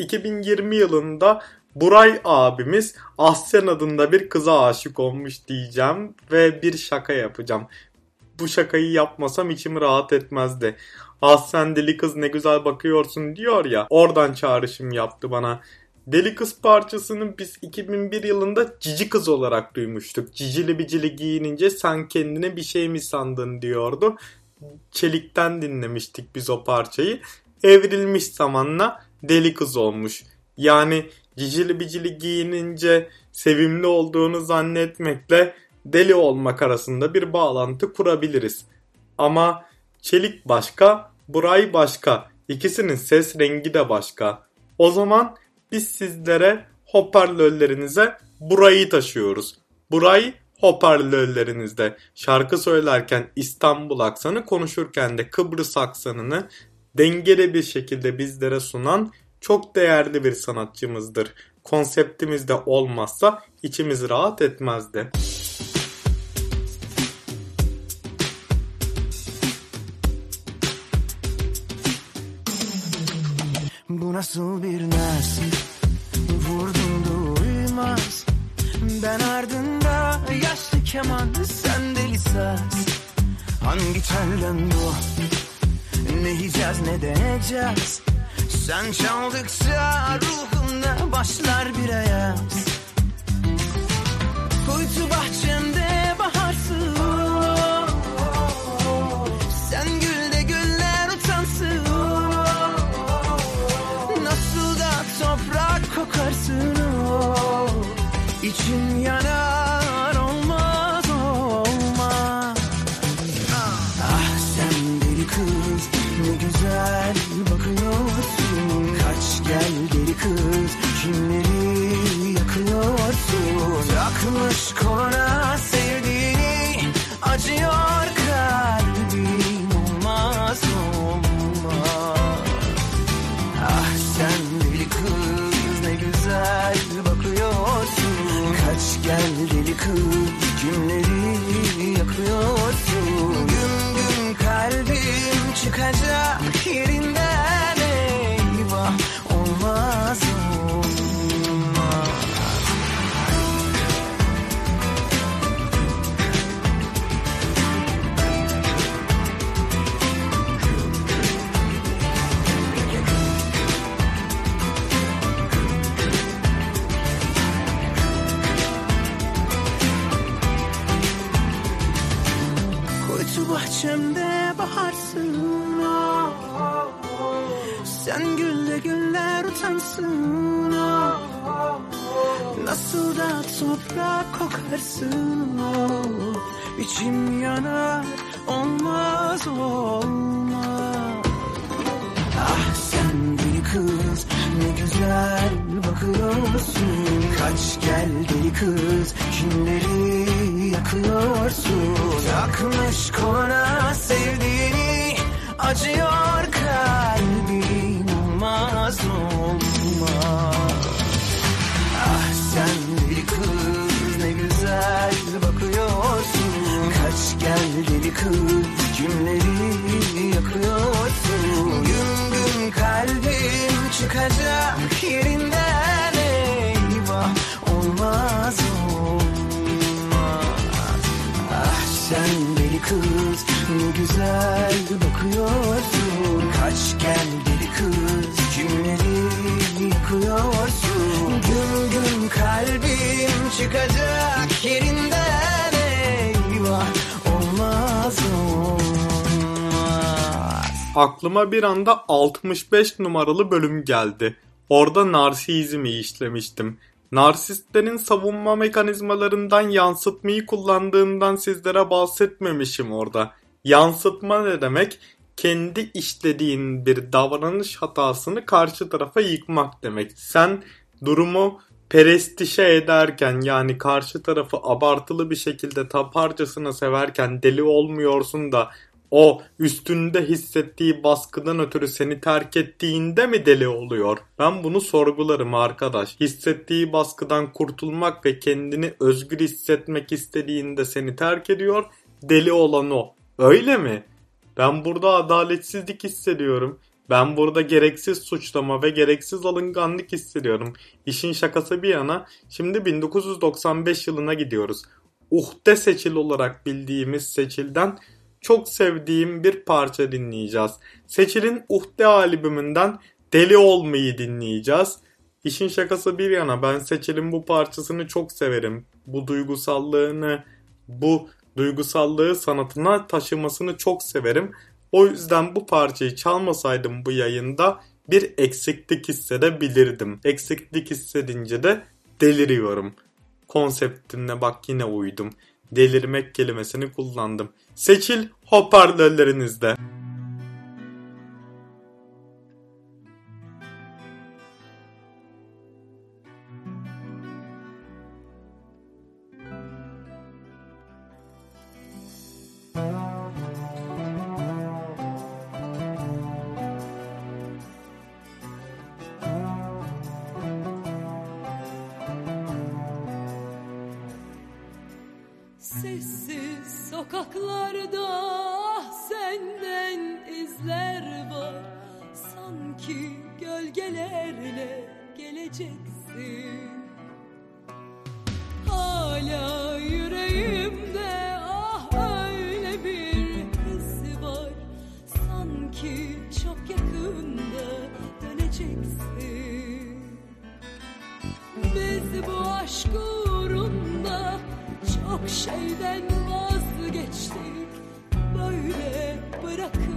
2020 yılında Buray abimiz Ahsen adında bir kıza aşık olmuş diyeceğim ve bir şaka yapacağım. Bu şakayı yapmasam içim rahat etmezdi. Ahsen deli kız ne güzel bakıyorsun diyor ya oradan çağrışım yaptı bana. Deli Kız parçasını biz 2001 yılında Cici Kız olarak duymuştuk. Cicili bicili giyinince sen kendine bir şey mi sandın diyordu. Çelik'ten dinlemiştik biz o parçayı. Evrilmiş zamanla Deli Kız olmuş. Yani cicili bicili giyinince sevimli olduğunu zannetmekle deli olmak arasında bir bağlantı kurabiliriz. Ama Çelik başka, Buray başka. İkisinin ses rengi de başka. O zaman biz sizlere hoparlörlerinize Buray'ı taşıyoruz. Buray hoparlörlerinizde şarkı söylerken İstanbul aksanı konuşurken de Kıbrıs aksanını dengeli bir şekilde bizlere sunan çok değerli bir sanatçımızdır. Konseptimizde olmazsa içimiz rahat etmezdi. Bu nasıl bir nasip Vurdum duymaz Ben ardında yaşlı keman Sen deli saz Hangi telden bu Ne Hicaz ne de Hecaz Sen çaldıkça ruhumda başlar bir ayaz Kuytu bahçemde baharsın. Sen gül de güller utansın. Nasıl da toprak kokarsın. İçim yanar kız kimleri yakıyorsun. Gün gün kalbim çıkacak yerinden ah. Nasıl da toprak kokarsın ah. İçim yanar olmaz olmaz Ah sen deli kız ne güzel bakıyorsun Kaç gel deli kız kimleri yakıyorsun Takmış koluna sevdiğini acıyor kalbim olmaz olmaz Aklıma bir anda 65 numaralı bölüm geldi. Orada narsizmi işlemiştim. Narsistlerin savunma mekanizmalarından yansıtmayı kullandığından sizlere bahsetmemişim orada. Yansıtma ne demek? Kendi işlediğin bir davranış hatasını karşı tarafa yıkmak demek. Sen durumu perestişe ederken yani karşı tarafı abartılı bir şekilde taparcasına severken deli olmuyorsun da o üstünde hissettiği baskıdan ötürü seni terk ettiğinde mi deli oluyor? Ben bunu sorgularım arkadaş. Hissettiği baskıdan kurtulmak ve kendini özgür hissetmek istediğinde seni terk ediyor. Deli olan o. Öyle mi? Ben burada adaletsizlik hissediyorum. Ben burada gereksiz suçlama ve gereksiz alınganlık hissediyorum. İşin şakası bir yana şimdi 1995 yılına gidiyoruz. Uhde Seçil olarak bildiğimiz Seçil'den çok sevdiğim bir parça dinleyeceğiz. Seçil'in Uhde albümünden Deli Olmayı dinleyeceğiz. İşin şakası bir yana ben Seçil'in bu parçasını çok severim. Bu duygusallığını, bu duygusallığı sanatına taşımasını çok severim. O yüzden bu parçayı çalmasaydım bu yayında bir eksiklik hissedebilirdim. Eksiklik hissedince de deliriyorum. Konseptine bak yine uydum. Delirmek kelimesini kullandım. Seçil hoparlörlerinizde. Sanki gölgelerle geleceksin. Hala yüreğimde ah öyle bir his var. Sanki çok yakında döneceksin. Biz bu aşk uğrunda çok şeyden vazgeçtik. Böyle bırakıp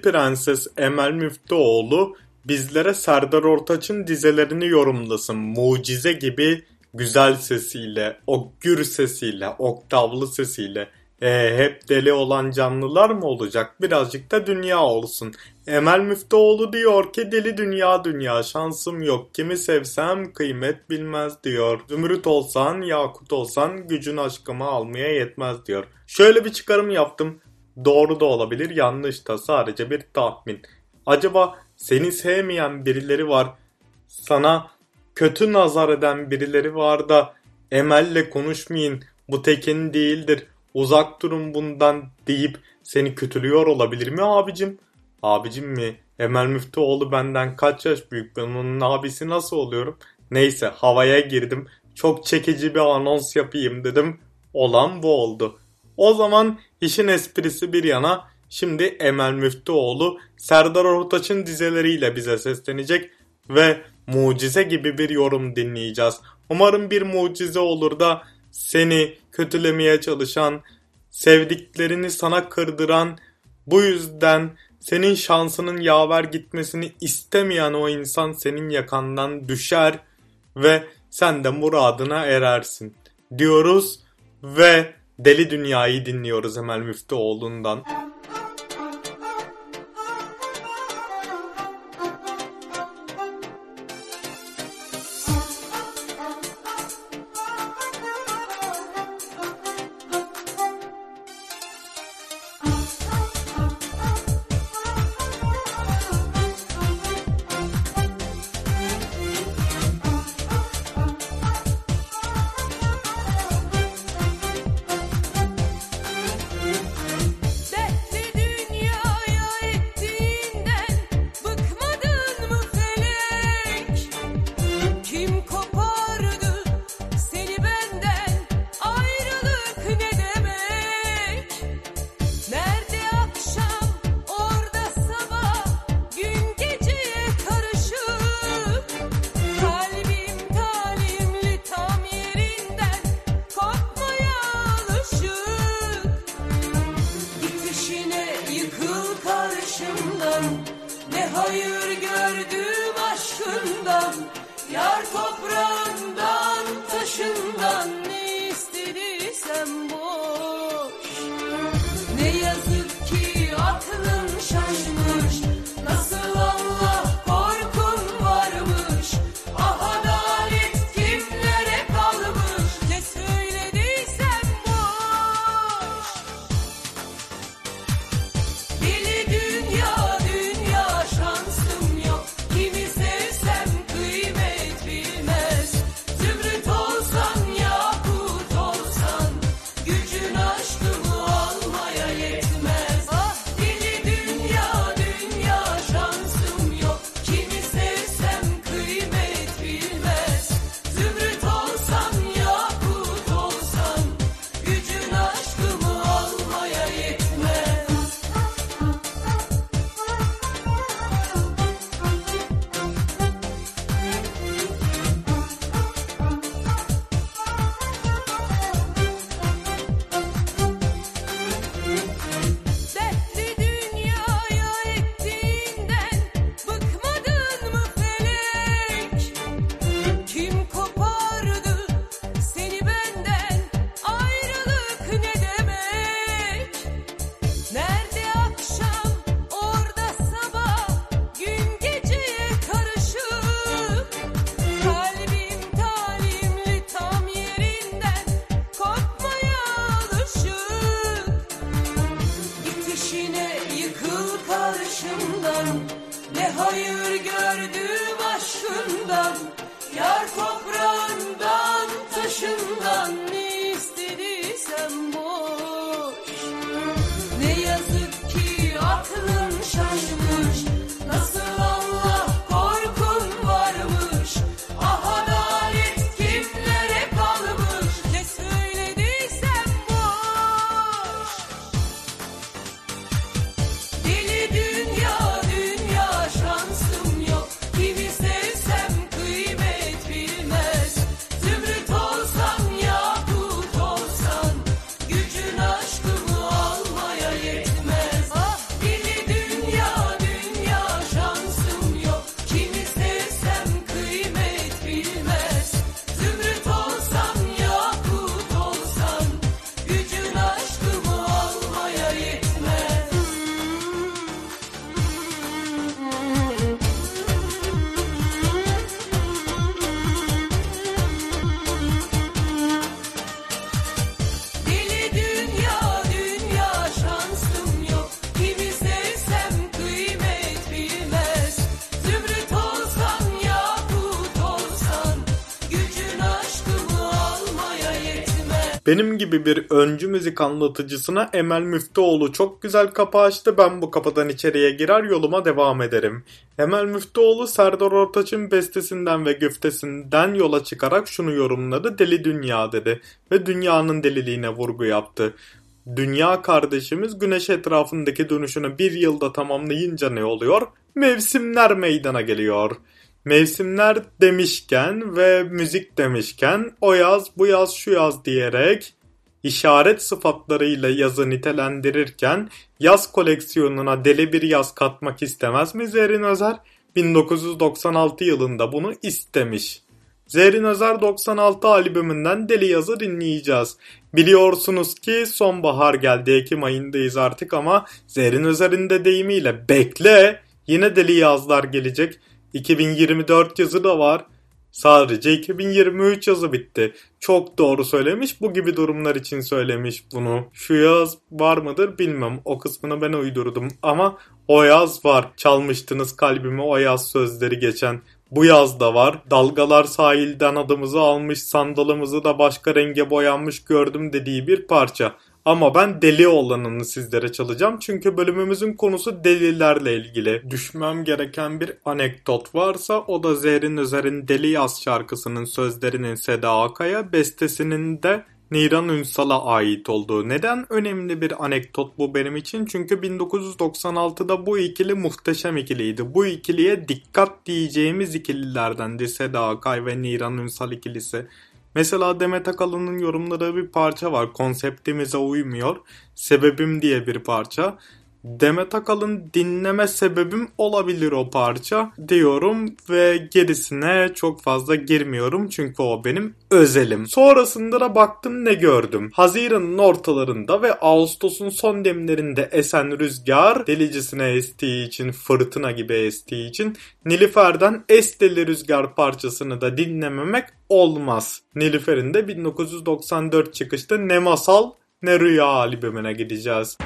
Prenses Emel Müftüoğlu bizlere Serdar Ortaç'ın dizelerini yorumlasın. Mucize gibi güzel sesiyle, o gür sesiyle, oktavlı sesiyle. E, hep deli olan canlılar mı olacak? Birazcık da dünya olsun. Emel Müftüoğlu diyor ki deli dünya dünya şansım yok. Kimi sevsem kıymet bilmez diyor. Zümrüt olsan, yakut olsan gücün aşkımı almaya yetmez diyor. Şöyle bir çıkarım yaptım. Doğru da olabilir, yanlış da sadece bir tahmin. Acaba seni sevmeyen birileri var. Sana kötü nazar eden birileri var da Emel'le konuşmayın. Bu tekin değildir. Uzak durun bundan deyip seni kötülüyor olabilir mi abicim? Abicim mi? Emel Müftüoğlu benden kaç yaş büyük? Ben onun abisi nasıl oluyorum? Neyse havaya girdim. Çok çekici bir anons yapayım dedim. Olan bu oldu. O zaman işin esprisi bir yana şimdi Emel Müftüoğlu Serdar Ortaç'ın dizeleriyle bize seslenecek ve mucize gibi bir yorum dinleyeceğiz. Umarım bir mucize olur da seni kötülemeye çalışan, sevdiklerini sana kırdıran, bu yüzden senin şansının yaver gitmesini istemeyen o insan senin yakandan düşer ve sen de muradına erersin diyoruz ve Deli Dünya'yı dinliyoruz Emel Müftüoğlu'ndan. Benim gibi bir öncü müzik anlatıcısına Emel Müftüoğlu çok güzel kapı açtı. Ben bu kapıdan içeriye girer yoluma devam ederim. Emel Müftüoğlu Serdar Ortaç'ın bestesinden ve güftesinden yola çıkarak şunu yorumladı. Deli dünya dedi ve dünyanın deliliğine vurgu yaptı. Dünya kardeşimiz güneş etrafındaki dönüşünü bir yılda tamamlayınca ne oluyor? Mevsimler meydana geliyor. Mevsimler demişken ve müzik demişken o yaz bu yaz şu yaz diyerek işaret sıfatlarıyla yazı nitelendirirken yaz koleksiyonuna deli bir yaz katmak istemez mi Zerrin Özer? 1996 yılında bunu istemiş. Zerrin Özer 96 albümünden Deli Yazı dinleyeceğiz. Biliyorsunuz ki sonbahar geldi Ekim ayındayız artık ama Zerrin Özer'in de deyimiyle bekle yine Deli Yazlar gelecek. 2024 yazı da var. Sadece 2023 yazı bitti. Çok doğru söylemiş. Bu gibi durumlar için söylemiş bunu. Şu yaz var mıdır bilmem. O kısmını ben uydurdum. Ama o yaz var. Çalmıştınız kalbimi o yaz sözleri geçen. Bu yaz da var. Dalgalar sahilden adımızı almış, sandalımızı da başka renge boyanmış gördüm dediği bir parça. Ama ben deli olanını sizlere çalacağım. Çünkü bölümümüzün konusu delilerle ilgili. Düşmem gereken bir anekdot varsa o da Zerrin Özer'in Deli Yaz şarkısının sözlerinin Seda Akay'a, bestesinin de Niran Ünsal'a ait olduğu. Neden önemli bir anekdot bu benim için? Çünkü 1996'da bu ikili muhteşem ikiliydi. Bu ikiliye dikkat diyeceğimiz ikililerdendi Seda Akay ve Niran Ünsal ikilisi. Mesela Demet Akalın'ın yorumladığı bir parça var. Konseptimize uymuyor. Sebebim diye bir parça. Demet Akalın dinleme sebebim olabilir o parça diyorum ve gerisine çok fazla girmiyorum çünkü o benim özelim. Sonrasında da baktım ne gördüm. Haziran'ın ortalarında ve Ağustos'un son demlerinde esen rüzgar delicesine estiği için fırtına gibi estiği için Nilüfer'den Es Deli Rüzgar parçasını da dinlememek olmaz. Nilüfer'in de 1994 çıkışta Ne Masal Ne Rüya albümüne gideceğiz.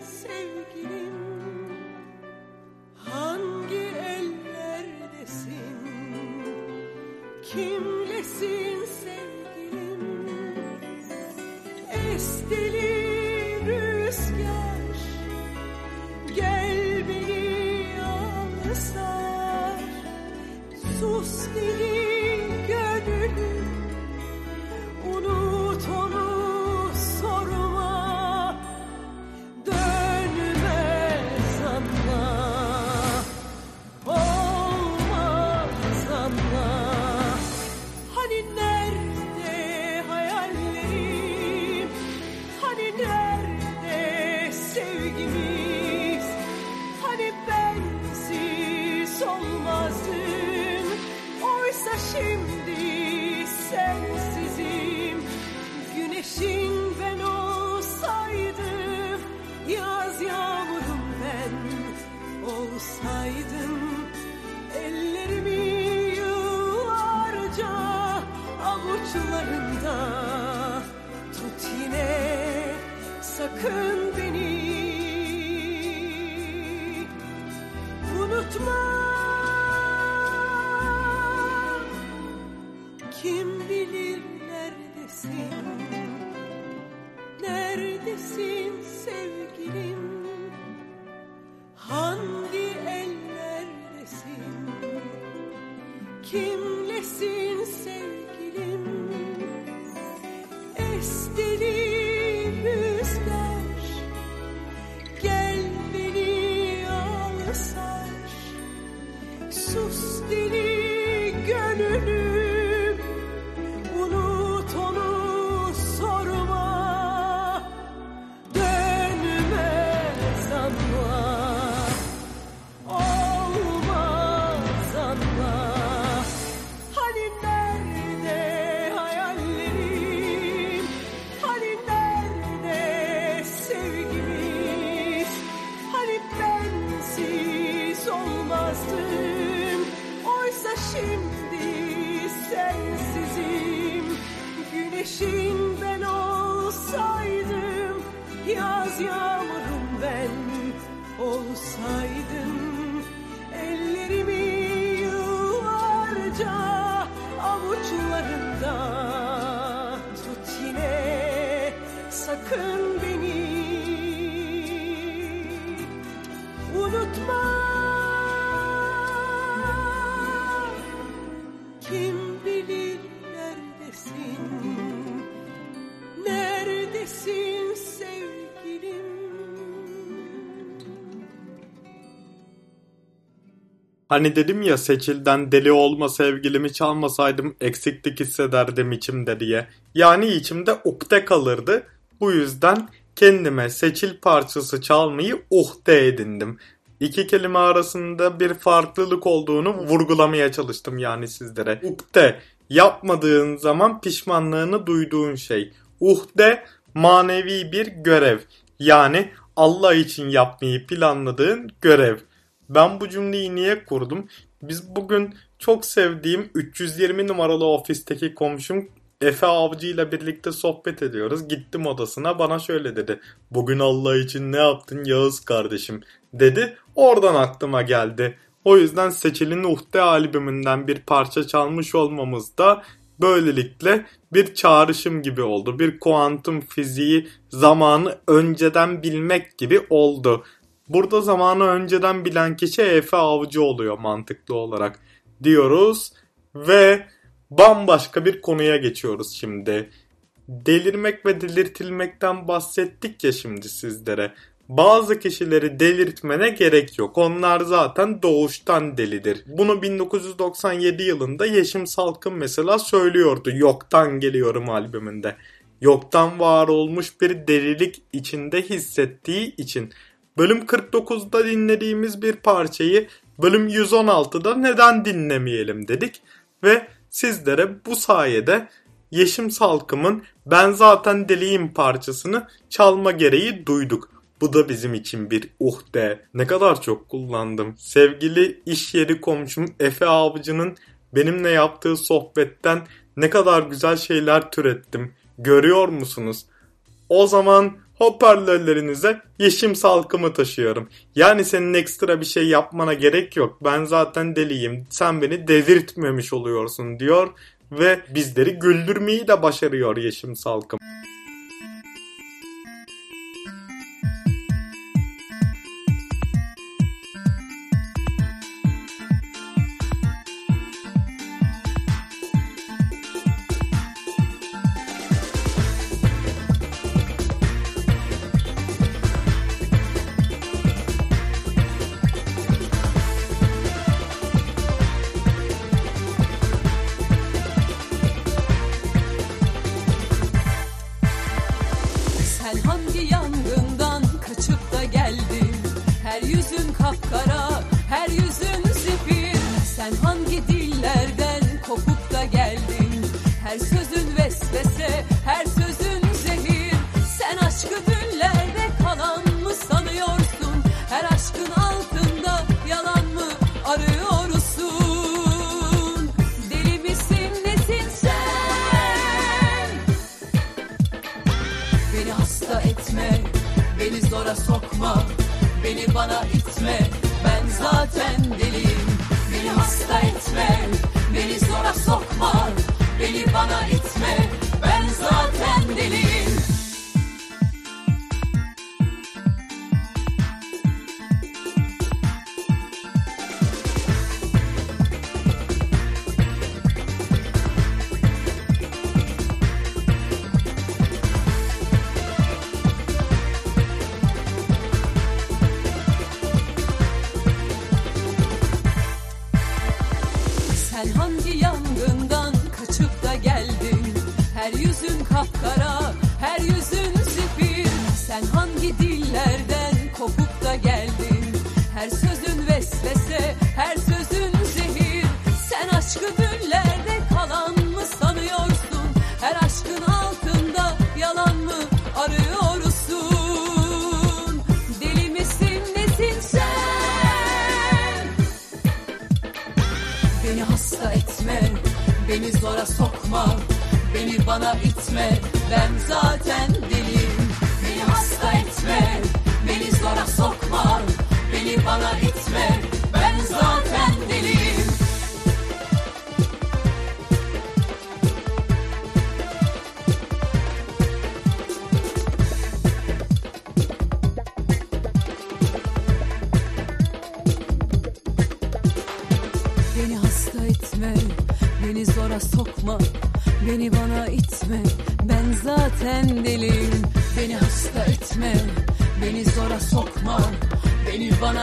sevgilim? Hangi ellerdesin? Kimlesin sevgilim? bırakın beni Unutma Kim bilir neredesin Neredesin sevgilim Hani dedim ya Seçil'den deli olma sevgilimi çalmasaydım eksiklik hissederdim içimde diye. Yani içimde ukde kalırdı. Bu yüzden kendime seçil parçası çalmayı uhde edindim. İki kelime arasında bir farklılık olduğunu vurgulamaya çalıştım yani sizlere. Uhde yapmadığın zaman pişmanlığını duyduğun şey. Uhde manevi bir görev. Yani Allah için yapmayı planladığın görev. Ben bu cümleyi niye kurdum? Biz bugün çok sevdiğim 320 numaralı ofisteki komşum Efe avcıyla birlikte sohbet ediyoruz. Gittim odasına bana şöyle dedi. Bugün Allah için ne yaptın Yağız kardeşim dedi. Oradan aklıma geldi. O yüzden Seçil'in Uhde albümünden bir parça çalmış olmamız da böylelikle bir çağrışım gibi oldu. Bir kuantum fiziği zamanı önceden bilmek gibi oldu. Burada zamanı önceden bilen kişi Efe Avcı oluyor mantıklı olarak diyoruz ve bambaşka bir konuya geçiyoruz şimdi. Delirmek ve delirtilmekten bahsettik ya şimdi sizlere. Bazı kişileri delirtmene gerek yok. Onlar zaten doğuştan delidir. Bunu 1997 yılında Yeşim Salkım mesela söylüyordu. Yoktan geliyorum albümünde. Yoktan var olmuş bir delilik içinde hissettiği için. Bölüm 49'da dinlediğimiz bir parçayı bölüm 116'da neden dinlemeyelim dedik. Ve sizlere bu sayede Yeşim Salkım'ın Ben Zaten Deliyim parçasını çalma gereği duyduk. Bu da bizim için bir uhde. Ne kadar çok kullandım. Sevgili iş yeri komşum Efe Avcı'nın benimle yaptığı sohbetten ne kadar güzel şeyler türettim. Görüyor musunuz? O zaman hoparlörlerinize yeşim salkımı taşıyorum. Yani senin ekstra bir şey yapmana gerek yok. Ben zaten deliyim. Sen beni delirtmemiş oluyorsun diyor ve bizleri güldürmeyi de başarıyor yeşim salkım.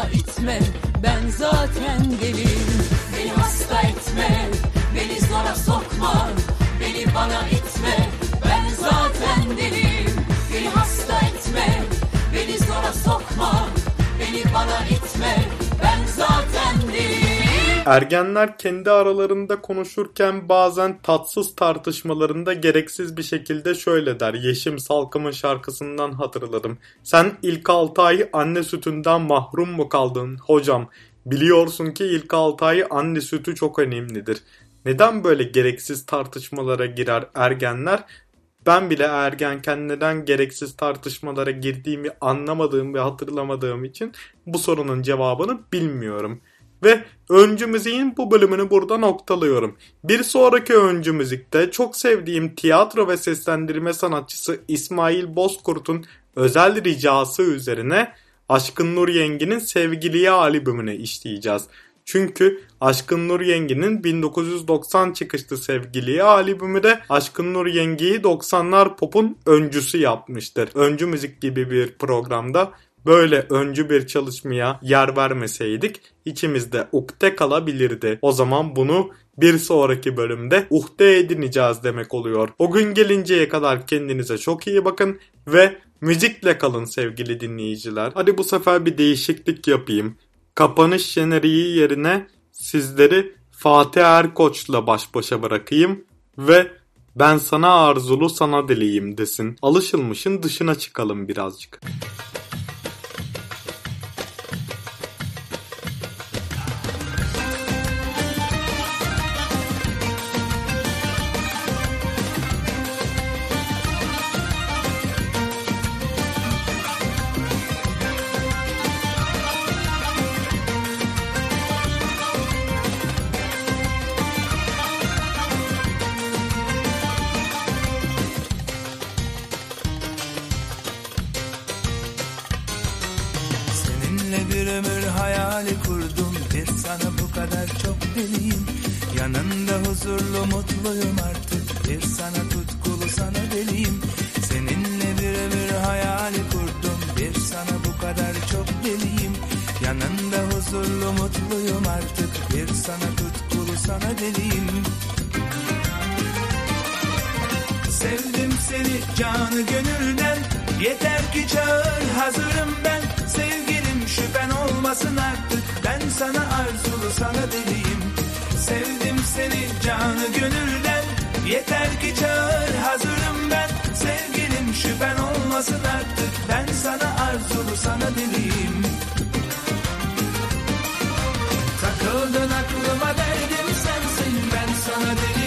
İtme, ben zaten deliyim. Beni hasta etme, beni zora sokma, beni bana itme, ben zaten deliyim. Beni hasta etme, beni zora sokma, beni bana itme. Ergenler kendi aralarında konuşurken bazen tatsız tartışmalarında gereksiz bir şekilde şöyle der. Yeşim Salkım'ın şarkısından hatırladım. Sen ilk 6 ay anne sütünden mahrum mu kaldın hocam? Biliyorsun ki ilk 6 ay anne sütü çok önemlidir. Neden böyle gereksiz tartışmalara girer ergenler? Ben bile ergenken neden gereksiz tartışmalara girdiğimi anlamadığım ve hatırlamadığım için bu sorunun cevabını bilmiyorum. Ve öncü müziğin bu bölümünü burada noktalıyorum. Bir sonraki öncü müzikte çok sevdiğim tiyatro ve seslendirme sanatçısı İsmail Bozkurt'un özel ricası üzerine Aşkın Nur Yengi'nin Sevgiliye albümünü işleyeceğiz. Çünkü Aşkın Nur Yengi'nin 1990 çıkışlı Sevgiliye albümü de Aşkın Nur Yengi'yi 90'lar pop'un öncüsü yapmıştır. Öncü müzik gibi bir programda böyle öncü bir çalışmaya yer vermeseydik içimizde ukde kalabilirdi. O zaman bunu bir sonraki bölümde uhde edineceğiz demek oluyor. O gün gelinceye kadar kendinize çok iyi bakın ve müzikle kalın sevgili dinleyiciler. Hadi bu sefer bir değişiklik yapayım. Kapanış jeneriği yerine sizleri Fatih Erkoç'la baş başa bırakayım ve ben sana arzulu sana dileyim desin. Alışılmışın dışına çıkalım birazcık. Yeter ki çağır hazırım ben. Sevgilim şüphen olmasın artık. Ben sana arzulu sana deliyim. Sevdim seni canı gönülden. Yeter ki çağır hazırım ben. Sevgilim şüphen olmasın artık. Ben sana arzulu sana deliyim. Takıldın aklıma derdim sensin. Ben sana deliyim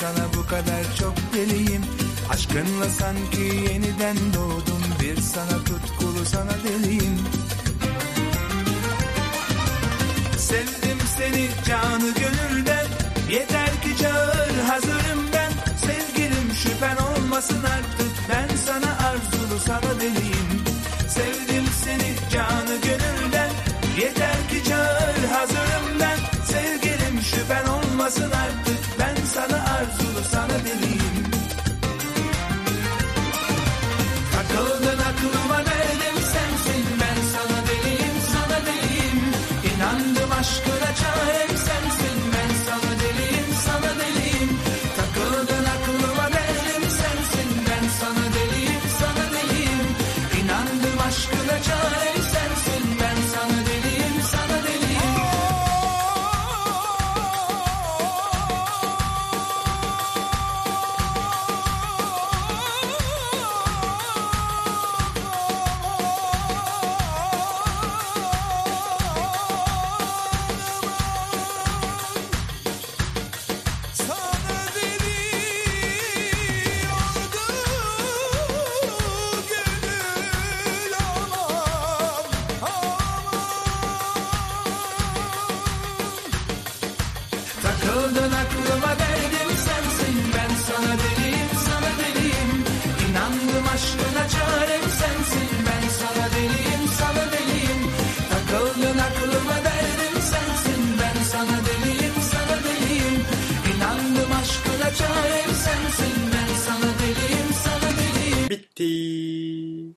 sana bu kadar çok deliyim. Aşkınla sanki yeniden doğdum. Bir sana tutkulu sana deliyim. Sevdim seni canı gönülden. Yeter ki çağır hazırım ben. Sevgilim şüphen olmasın artık. Ben sana arzulu sana deliyim. Sevdim seni canı gönülden. Yeter ki çağır hazırım ben. Sevgilim şüphen olmasın artık wanna believe